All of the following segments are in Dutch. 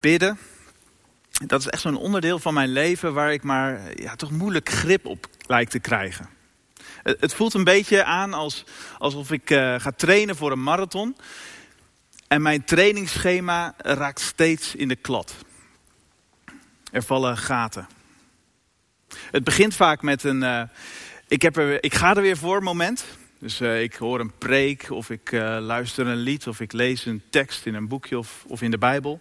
Bidden, dat is echt zo'n onderdeel van mijn leven waar ik maar ja, toch moeilijk grip op lijkt te krijgen. Het voelt een beetje aan als, alsof ik uh, ga trainen voor een marathon. En mijn trainingsschema raakt steeds in de klad. Er vallen gaten. Het begint vaak met een, uh, ik, heb ik ga er weer voor moment. Dus uh, ik hoor een preek of ik luister een lied of ik lees een tekst in een boekje of, of in de Bijbel.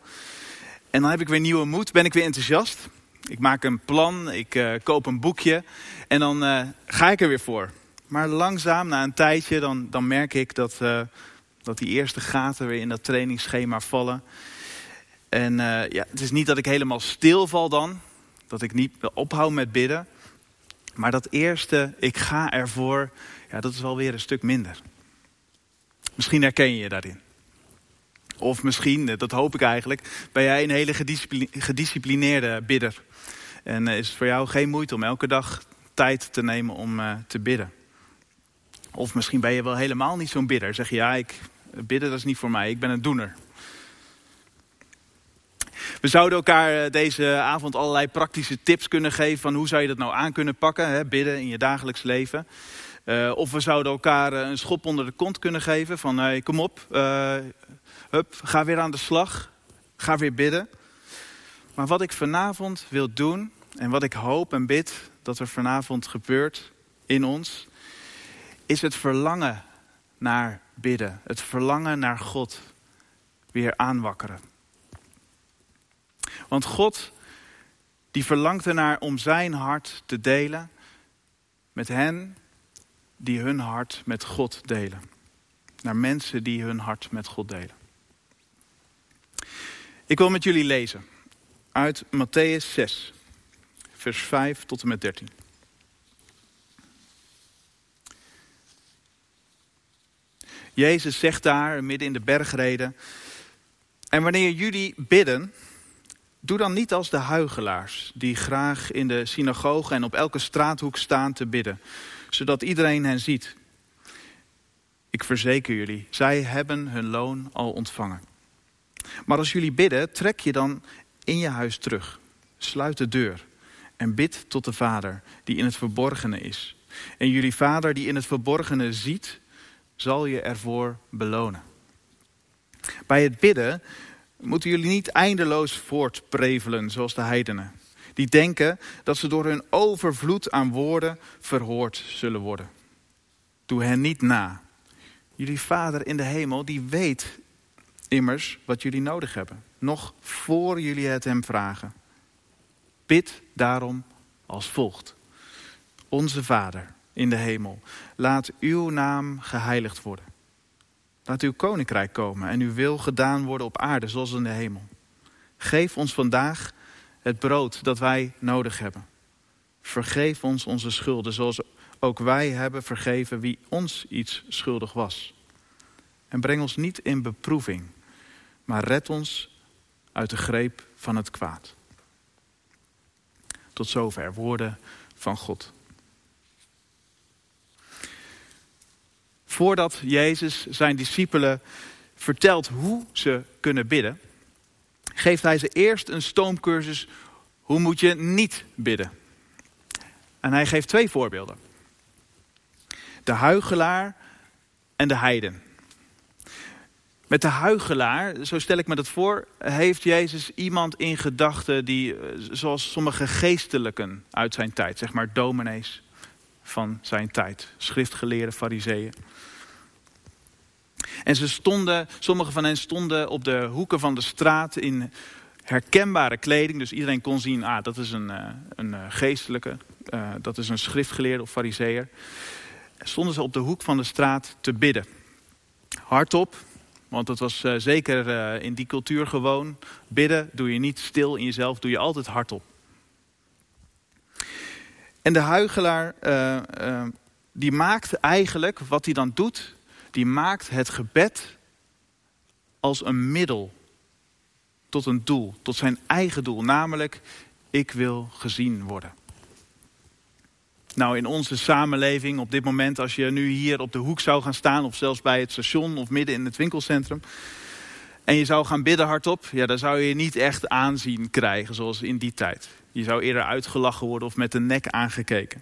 En dan heb ik weer nieuwe moed, ben ik weer enthousiast. Ik maak een plan, ik uh, koop een boekje en dan ga ik er weer voor. Maar langzaam, na een tijdje, dan, dan merk ik dat, dat die eerste gaten weer in dat trainingsschema vallen. En ja, het is niet dat ik helemaal stilval dan, dat ik niet ophoud met bidden. Maar dat eerste, ik ga ervoor, ja, dat is alweer een stuk minder. Misschien herken je je daarin. Of misschien, dat hoop ik eigenlijk, ben jij een hele gedisciplineerde bidder. En is het voor jou geen moeite om elke dag tijd te nemen om uh, te bidden. Of misschien ben je wel helemaal niet zo'n bidder. Zeg je, ja, ik, bidden dat is niet voor mij, ik ben een doener. We zouden elkaar eh, deze avond allerlei praktische tips kunnen geven van hoe zou je dat nou aan kunnen pakken, hè, bidden in je dagelijks leven. Of we zouden elkaar een schop onder de kont kunnen geven van hey, kom op, hup, ga weer aan de slag, ga weer bidden. Maar wat ik vanavond wil doen en wat ik hoop en bid dat er vanavond gebeurt in ons, is het verlangen naar bidden, het verlangen naar God weer aanwakkeren. Want God, die verlangt ernaar om zijn hart te delen met hen die hun hart met God delen. Naar mensen die hun hart met God delen. Ik wil met jullie lezen uit Matthäus 6, vers 5 tot en met 13. Jezus zegt daar, midden in de bergreden, en wanneer jullie bidden, Doe dan niet als de huigelaars, die graag in de synagoge en op elke straathoek staan te bidden, zodat iedereen hen ziet. Ik verzeker jullie, zij hebben hun loon al ontvangen. Maar als jullie bidden, trek je dan in je huis terug. Sluit de deur en bid tot de Vader die in het verborgene is. En jullie Vader die in het verborgene ziet, zal je ervoor belonen. Bij het bidden moeten jullie niet eindeloos voortprevelen zoals de heidenen. Die denken dat ze door hun overvloed aan woorden verhoord zullen worden. Doe hen niet na. Jullie vader in de hemel, die weet immers wat jullie nodig hebben. Nog voor jullie het hem vragen. Bid daarom als volgt. Onze vader in de hemel, laat uw naam geheiligd worden. Laat uw koninkrijk komen en uw wil gedaan worden op aarde zoals in de hemel. Geef ons vandaag het brood dat wij nodig hebben. Vergeef ons onze schulden zoals ook wij hebben vergeven wie ons iets schuldig was. En breng ons niet in beproeving, maar red ons uit de greep van het kwaad. Tot zover woorden van God. voordat Jezus zijn discipelen vertelt hoe ze kunnen bidden, geeft hij ze eerst een stoomcursus hoe moet je niet bidden. En hij geeft twee voorbeelden. De huigelaar en de heiden. Met de huigelaar, zo stel ik me dat voor, heeft Jezus iemand in gedachten die, eh, zoals sommige geestelijken uit zijn tijd, zeg maar dominees van zijn tijd, schriftgeleerde fariseeën. En ze stonden, sommige van hen stonden op de hoeken van de straat in herkenbare kleding. Dus iedereen kon zien, ah, dat is een, eh, een eh, geestelijke, dat is een schriftgeleerde of fariseer. Stonden ze op de hoek van de straat te bidden. Hardop, want dat was uh, zeker uh, in die cultuur gewoon. Bidden doe je niet stil in jezelf, doe je altijd hardop. En de huigelaar, uh, die maakt eigenlijk, wat hij dan doet, die maakt het gebed als een middel tot een doel, tot zijn eigen doel, namelijk ik wil gezien worden. Nou, in onze samenleving op dit moment, als je nu hier op de hoek zou gaan staan, of zelfs bij het station of midden in het winkelcentrum, en je zou gaan bidden hardop, ja, dan zou je niet echt aanzien krijgen zoals in die tijd. Je zou eerder uitgelachen worden of met de nek aangekeken.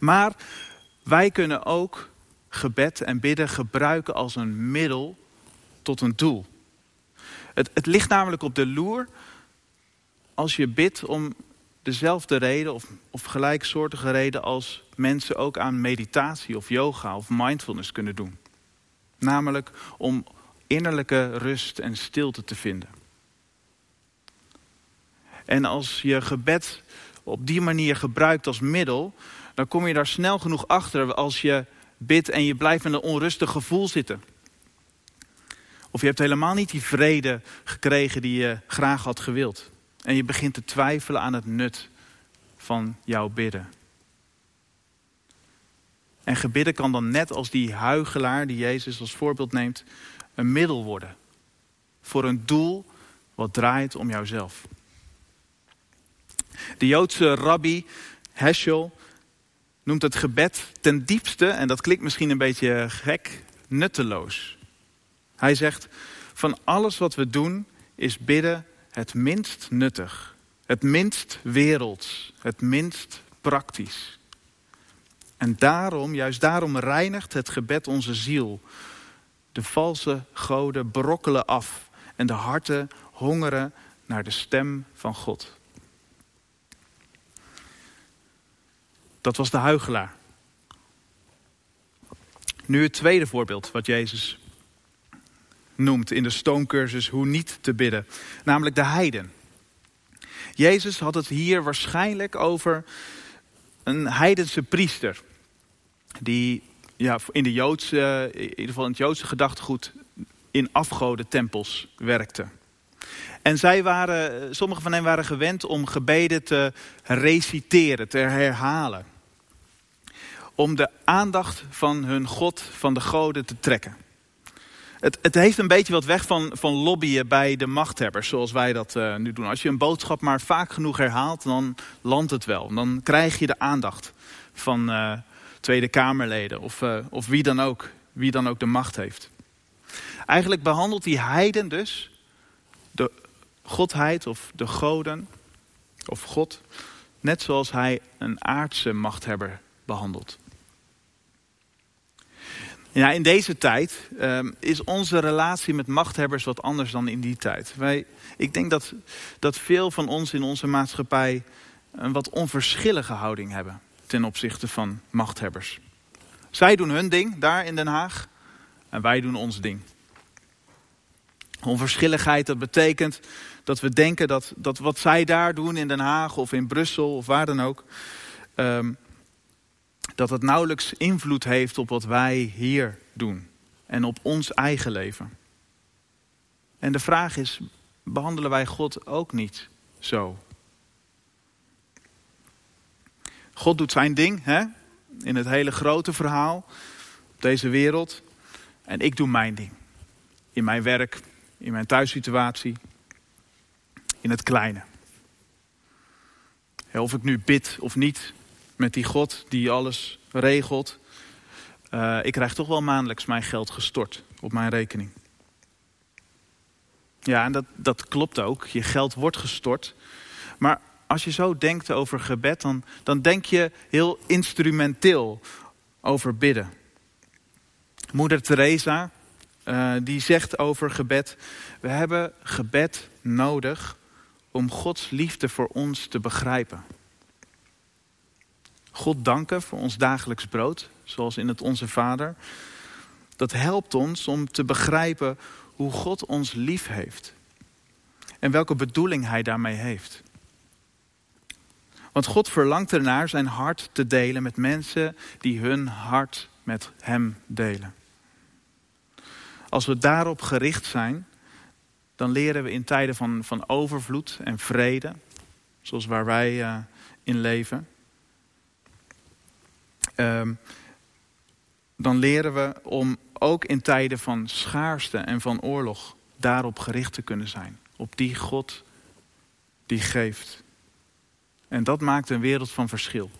Maar wij kunnen ook gebed en bidden gebruiken als een middel tot een doel. Het, het ligt namelijk op de loer als je bidt om dezelfde reden of, of gelijksoortige reden als mensen ook aan meditatie of yoga of mindfulness kunnen doen. Namelijk om innerlijke rust en stilte te vinden. En als je gebed op die manier gebruikt als middel, dan kom je daar snel genoeg achter als je bidt en je blijft in een onrustig gevoel zitten. Of je hebt helemaal niet die vrede gekregen die je graag had gewild. En je begint te twijfelen aan het nut van jouw bidden. En gebidden kan dan net als die huigelaar die Jezus als voorbeeld neemt, een middel worden. Voor een doel wat draait om jouzelf. De Joodse rabbi Heschel noemt het gebed ten diepste, en dat klinkt misschien een beetje gek, nutteloos. Hij zegt, van alles wat we doen is bidden het minst nuttig, het minst werelds, het minst praktisch. En daarom, juist daarom reinigt het gebed onze ziel. De valse goden brokkelen af en de harten hongeren naar de stem van God. Dat was de huigelaar. Nu het tweede voorbeeld wat Jezus noemt in de stoomcursus hoe niet te bidden. Namelijk de heiden. Jezus had het hier waarschijnlijk over een heidense priester. Die ja, in, de Joodse, in ieder geval in het Joodse gedachtegoed in afgodentempels werkte. En zij waren, sommige van hen waren gewend om gebeden te reciteren, te herhalen. Om de aandacht van hun God, van de goden te trekken. Het, het, heeft een beetje wat weg van, van lobbyen bij de machthebbers, zoals wij dat uh, nu doen. Als je een boodschap maar vaak genoeg herhaalt, dan landt het wel. Dan krijg je de aandacht van uh, Tweede Kamerleden of, uh, of wie, dan ook, wie dan ook de macht heeft. Eigenlijk behandelt die heiden dus de godheid of de goden of God net zoals hij een aardse machthebber behandelt. Ja, in deze tijd um, is onze relatie met machthebbers wat anders dan in die tijd. Wij, ik denk dat, dat veel van ons in onze maatschappij een wat onverschillige houding hebben ten opzichte van machthebbers. Zij doen hun ding daar in Den Haag en wij doen ons ding. Onverschilligheid, dat betekent dat we denken dat, dat wat zij daar doen in Den Haag of in Brussel of waar dan ook, um, dat het nauwelijks invloed heeft op wat wij hier doen en op ons eigen leven. En de vraag is, behandelen wij God ook niet zo? God doet zijn ding hè? in het hele grote verhaal op deze wereld. En ik doe mijn ding. In mijn werk, in mijn thuissituatie, in het kleine. Of ik nu bid of niet, met die God die alles regelt. Uh, ik krijg toch wel maandelijks mijn geld gestort op mijn rekening. Ja, en dat, dat klopt ook. Je geld wordt gestort. Maar als je zo denkt over gebed, dan, dan denk je heel instrumenteel over bidden. Moeder Teresa, uh, die zegt over gebed... we hebben gebed nodig om Gods liefde voor ons te begrijpen. God danken voor ons dagelijks brood, zoals in het Onze Vader. Dat helpt ons om te begrijpen hoe God ons lief heeft. En welke bedoeling Hij daarmee heeft. Want God verlangt ernaar zijn hart te delen met mensen die hun hart met Hem delen. Als we daarop gericht zijn, dan leren we in tijden van, van overvloed en vrede, zoals waar wij uh, in leven, um, dan leren we om ook in tijden van schaarste en van oorlog daarop gericht te kunnen zijn. Op die God die geeft. En dat maakt een wereld van verschil.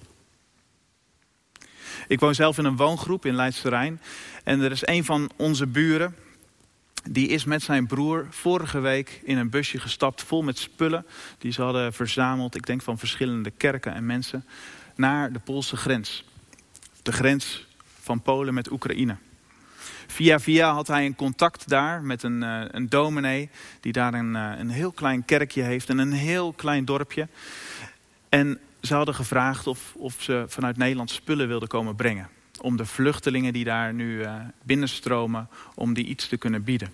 Ik woon zelf in een woongroep in Leidse Rijn. En er is een van onze buren. die is met zijn broer vorige week in een busje gestapt vol met spullen die ze hadden verzameld, ik denk van verschillende kerken en mensen, naar de Poolse grens. De grens van Polen met Oekraïne. Via via had hij een contact daar met een, uh, een dominee die daar een, uh, een heel klein kerkje heeft en een heel klein dorpje. En ze hadden gevraagd of, of ze vanuit Nederland spullen wilden komen brengen. Om de vluchtelingen die daar nu uh, binnenstromen, om die iets te kunnen bieden.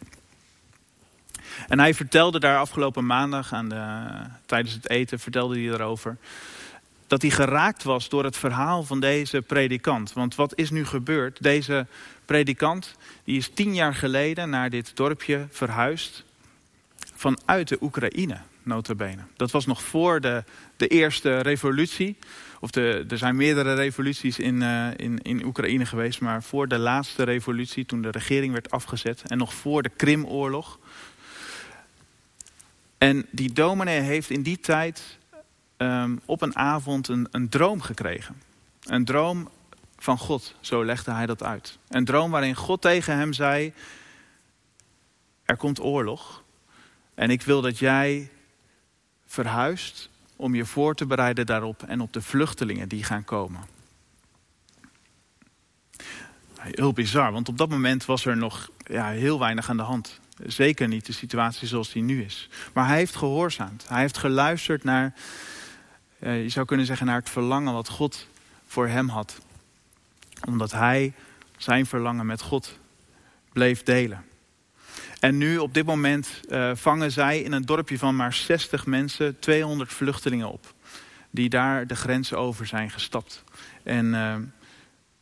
En hij vertelde daar afgelopen maandag aan de, tijdens het eten, vertelde hij erover dat hij geraakt was door het verhaal van deze predikant. Want wat is nu gebeurd? Deze predikant die is tien jaar geleden naar dit dorpje verhuisd vanuit de Oekraïne, notabene. Dat was nog voor de, de eerste revolutie. Of de, er zijn meerdere revoluties in, uh, in, in Oekraïne geweest, maar voor de laatste revolutie, toen de regering werd afgezet, en nog voor de Krimoorlog. En die dominee heeft in die tijd um, op een avond een, een droom gekregen. Een droom van God, zo legde hij dat uit. Een droom waarin God tegen hem zei, er komt oorlog en ik wil dat jij verhuist om je voor te bereiden daarop en op de vluchtelingen die gaan komen. Heel bizar, want op dat moment was er nog ja, heel weinig aan de hand. Zeker niet de situatie zoals die nu is. Maar hij heeft gehoorzaamd. Hij heeft geluisterd naar, eh, je zou kunnen zeggen, naar het verlangen wat God voor hem had. Omdat hij zijn verlangen met God bleef delen. En nu op dit moment uh, vangen zij in een dorpje van maar 60 mensen 200 vluchtelingen op. Die daar de grens over zijn gestapt. En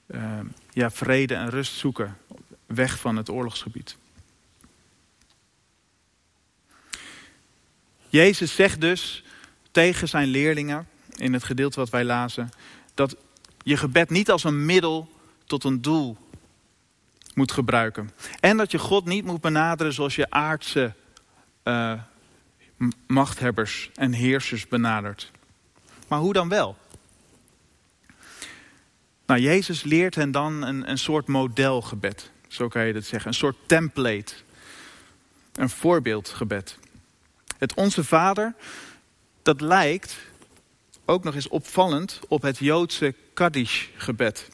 uh, ja, vrede en rust zoeken weg van het oorlogsgebied. Jezus zegt dus tegen zijn leerlingen in het gedeelte wat wij lazen, dat je gebed niet als een middel tot een doel moet gebruiken. En dat je God niet moet benaderen zoals je aardse uh, machthebbers en heersers benadert. Maar hoe dan wel? Nou, Jezus leert hen dan een, een soort modelgebed. Zo kan je dat zeggen. Een soort template. Een voorbeeldgebed. Het Onze Vader, dat lijkt ook nog eens opvallend op het Joodse Kaddish-gebed.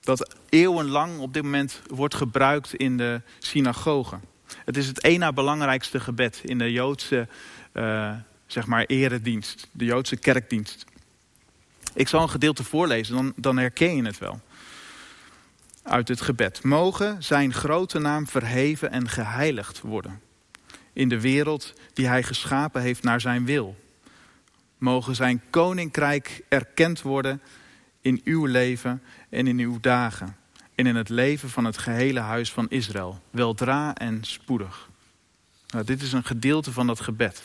Dat eeuwenlang op dit moment wordt gebruikt in de synagogen. Het is het één na belangrijkste gebed in de Joodse uh, zeg maar eredienst, de Joodse kerkdienst. Ik zal een gedeelte voorlezen, dan, dan herken je het wel. Uit het gebed. Mogen zijn grote naam verheven en geheiligd worden. In de wereld die hij geschapen heeft naar zijn wil. Mogen zijn koninkrijk erkend worden in uw leven en in uw dagen. En in het leven van het gehele huis van Israël. Weldra en spoedig. Nou, dit is een gedeelte van dat gebed.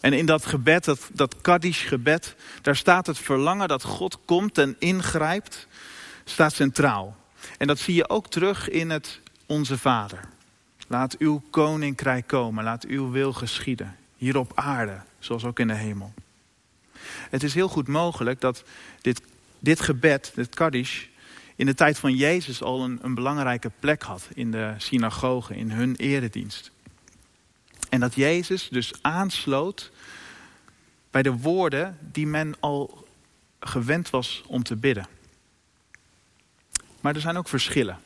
En in dat gebed, dat, dat Kaddish gebed, daar staat het verlangen dat God komt en ingrijpt, staat centraal. En dat zie je ook terug in het Onze Vader. Laat uw koninkrijk komen, laat uw wil geschieden. Hier op aarde, zoals ook in de hemel. Het is heel goed mogelijk dat dit, dit gebed, dit Kaddish, in de tijd van Jezus al een, een belangrijke plek had in de synagogen, in hun eredienst. En dat Jezus dus aansloot bij de woorden die men al gewend was om te bidden. Maar er zijn ook verschillen.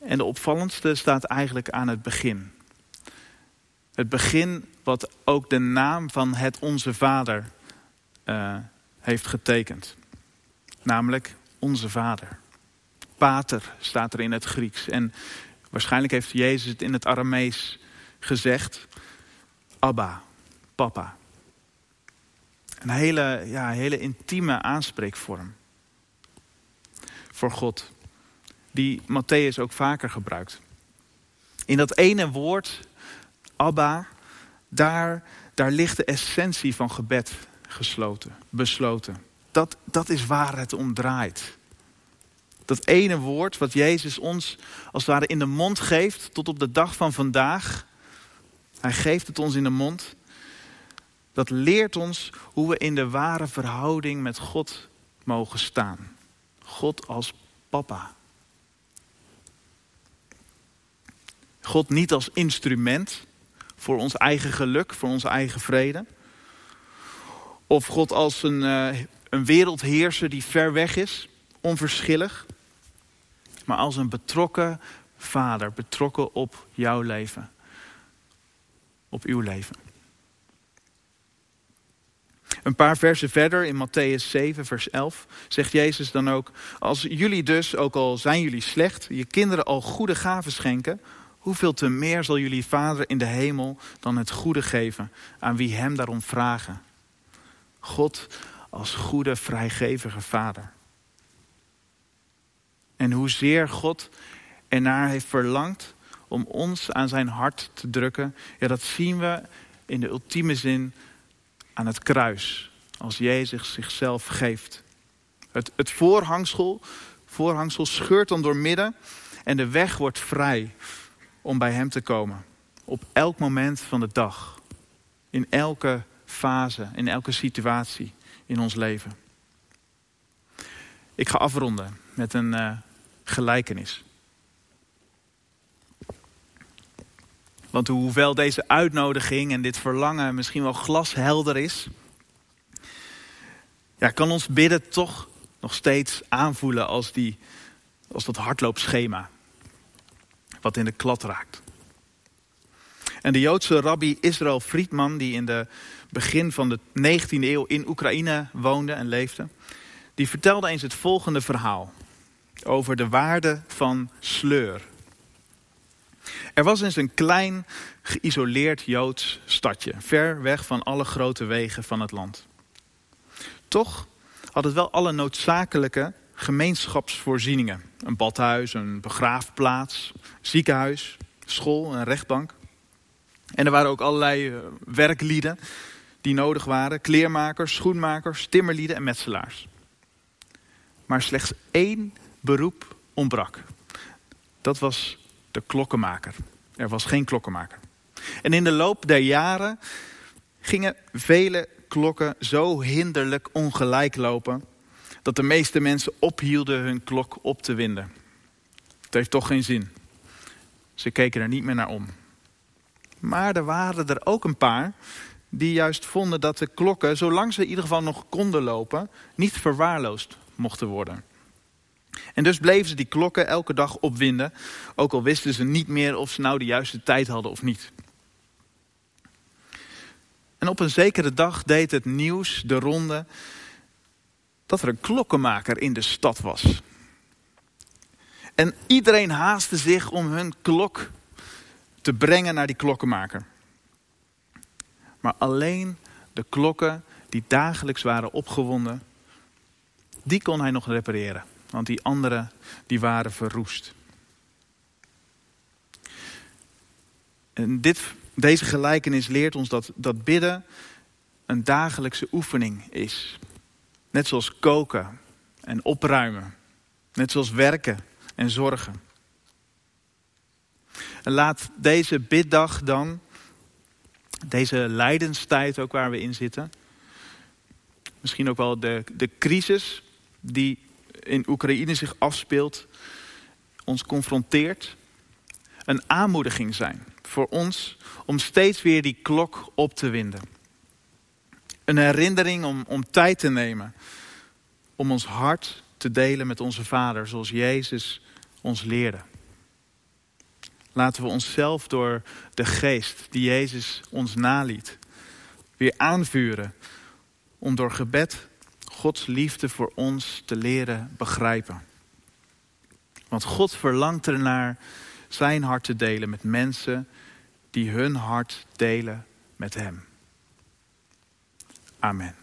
En de opvallendste staat eigenlijk aan het begin. Het begin wat ook de naam van het Onze Vader uh, heeft getekend. Namelijk Onze Vader. Pater staat er in het Grieks. En waarschijnlijk heeft Jezus het in het Aramees gezegd. Abba, papa. Een hele, ja, hele intieme aanspreekvorm voor God. Die Matthäus ook vaker gebruikt. In dat ene woord Abba, daar, daar ligt de essentie van gebed gesloten, besloten. Dat, dat is waar het om draait. Dat ene woord wat Jezus ons als het ware in de mond geeft tot op de dag van vandaag. Hij geeft het ons in de mond. Dat leert ons hoe we in de ware verhouding met God mogen staan. God als papa. God niet als instrument voor ons eigen geluk, voor onze eigen vrede. Of God als een, uh, een wereldheerser die ver weg is, onverschillig. Maar als een betrokken vader, betrokken op jouw leven. Op uw leven. Een paar versen verder in Matthäus 7, vers 11, zegt Jezus dan ook: Als jullie dus, ook al zijn jullie slecht, je kinderen al goede gaven schenken, hoeveel te meer zal jullie Vader in de hemel dan het goede geven aan wie hem daarom vragen? God als goede, vrijgevige Vader. En hoezeer God ernaar heeft verlangd om ons aan zijn hart te drukken, ja, dat zien we in de ultieme zin aan het kruis. Als Jezus zichzelf geeft. Het, het voorhangsel, voorhangsel scheurt dan door midden en de weg wordt vrij om bij Hem te komen. Op elk moment van de dag. In elke fase, in elke situatie in ons leven. Ik ga afronden met een uh, gelijkenis. Want hoewel deze uitnodiging en dit verlangen misschien wel glashelder is, ja, kan ons bidden toch nog steeds aanvoelen als, die, als dat hardloopschema. Wat in de klad raakt. En de Joodse rabbi Israël Friedman, die in de begin van de 19e eeuw in Oekraïne woonde en leefde, die vertelde eens het volgende verhaal over de waarde van sleur. Er was eens een klein, geïsoleerd Joods stadje, ver weg van alle grote wegen van het land. Toch had het wel alle noodzakelijke gemeenschapsvoorzieningen. Een badhuis, een begraafplaats, ziekenhuis, school, een rechtbank. En er waren ook allerlei eh, werklieden die nodig waren. Kleermakers, schoenmakers, timmerlieden en metselaars. Maar slechts één beroep ontbrak. Dat was de klokkenmaker. Er was geen klokkenmaker. En in de loop der jaren gingen vele klokken zo hinderlijk ongelijk lopen dat de meeste mensen ophielden hun klok op te winden. Het heeft toch geen zin. Ze keken er niet meer naar om. Maar er waren er ook een paar die juist vonden dat de klokken, zolang ze in ieder geval nog konden lopen, niet verwaarloosd mochten worden. En dus bleven ze die klokken elke dag opwinden, ook al wisten ze niet meer of ze nou de juiste tijd hadden of niet. En op een zekere dag deed het nieuws de ronde dat er een klokkenmaker in de stad was. En iedereen haastte zich om hun klok te brengen naar die klokkenmaker. Maar alleen de klokken die dagelijks waren opgewonden, die kon hij nog repareren. Want die andere die waren verroest. En dit, deze gelijkenis leert ons dat, dat bidden een dagelijkse oefening is. Net zoals koken en opruimen. Net zoals werken en zorgen. En laat deze biddag dan, deze lijdenstijd ook waar we in zitten, misschien ook wel de, de crisis die in Oekraïne zich afspeelt, ons confronteert, een aanmoediging zijn voor ons om steeds weer die klok op te winden. Een herinnering om, om tijd te nemen, om ons hart te delen met onze Vader, zoals Jezus ons leerde. Laten we onszelf door de geest die Jezus ons naliet, weer aanvuren om door gebed Gods liefde voor ons te leren begrijpen. Want God verlangt ernaar zijn hart te delen met mensen die hun hart delen met Hem. Amen.